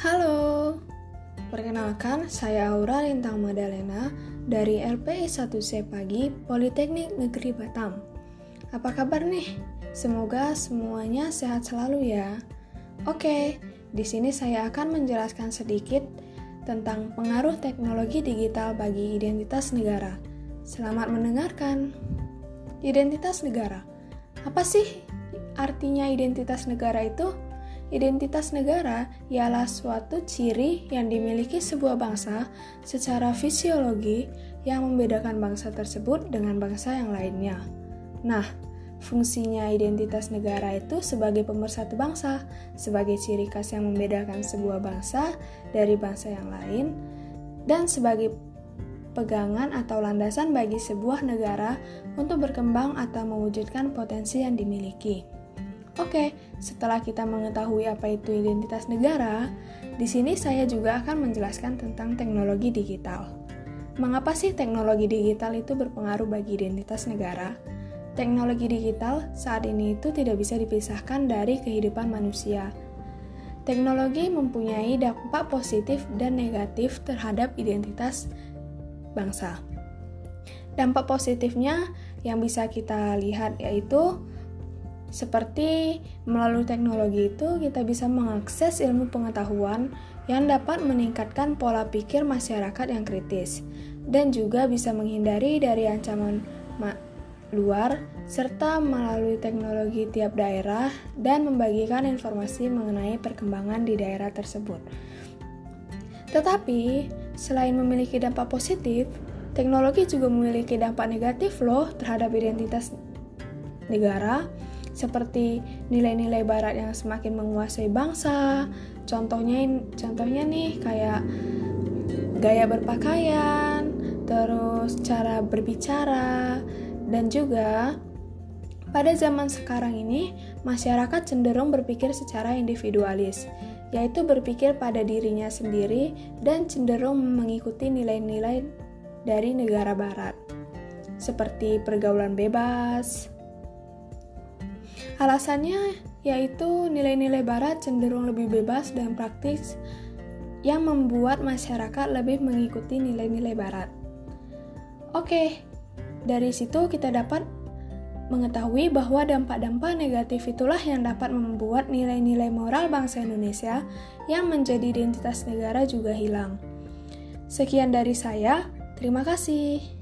Halo, perkenalkan saya Aura Lintang Madalena dari LPI 1C Pagi Politeknik Negeri Batam. Apa kabar nih? Semoga semuanya sehat selalu ya. Oke, di sini saya akan menjelaskan sedikit tentang pengaruh teknologi digital bagi identitas negara. Selamat mendengarkan. Identitas negara. Apa sih artinya identitas negara itu? Identitas negara ialah suatu ciri yang dimiliki sebuah bangsa secara fisiologi yang membedakan bangsa tersebut dengan bangsa yang lainnya. Nah, fungsinya identitas negara itu sebagai pemersatu bangsa, sebagai ciri khas yang membedakan sebuah bangsa dari bangsa yang lain, dan sebagai pegangan atau landasan bagi sebuah negara untuk berkembang atau mewujudkan potensi yang dimiliki. Oke, setelah kita mengetahui apa itu identitas negara, di sini saya juga akan menjelaskan tentang teknologi digital. Mengapa sih teknologi digital itu berpengaruh bagi identitas negara? Teknologi digital saat ini itu tidak bisa dipisahkan dari kehidupan manusia. Teknologi mempunyai dampak positif dan negatif terhadap identitas bangsa. Dampak positifnya yang bisa kita lihat yaitu seperti melalui teknologi itu kita bisa mengakses ilmu pengetahuan yang dapat meningkatkan pola pikir masyarakat yang kritis dan juga bisa menghindari dari ancaman luar serta melalui teknologi tiap daerah dan membagikan informasi mengenai perkembangan di daerah tersebut. Tetapi, selain memiliki dampak positif, teknologi juga memiliki dampak negatif loh terhadap identitas negara seperti nilai-nilai barat yang semakin menguasai bangsa. Contohnya contohnya nih kayak gaya berpakaian, terus cara berbicara dan juga pada zaman sekarang ini masyarakat cenderung berpikir secara individualis, yaitu berpikir pada dirinya sendiri dan cenderung mengikuti nilai-nilai dari negara barat. Seperti pergaulan bebas, Alasannya yaitu nilai-nilai barat cenderung lebih bebas dan praktis yang membuat masyarakat lebih mengikuti nilai-nilai barat. Oke, dari situ kita dapat mengetahui bahwa dampak-dampak negatif itulah yang dapat membuat nilai-nilai moral bangsa Indonesia yang menjadi identitas negara juga hilang. Sekian dari saya, terima kasih.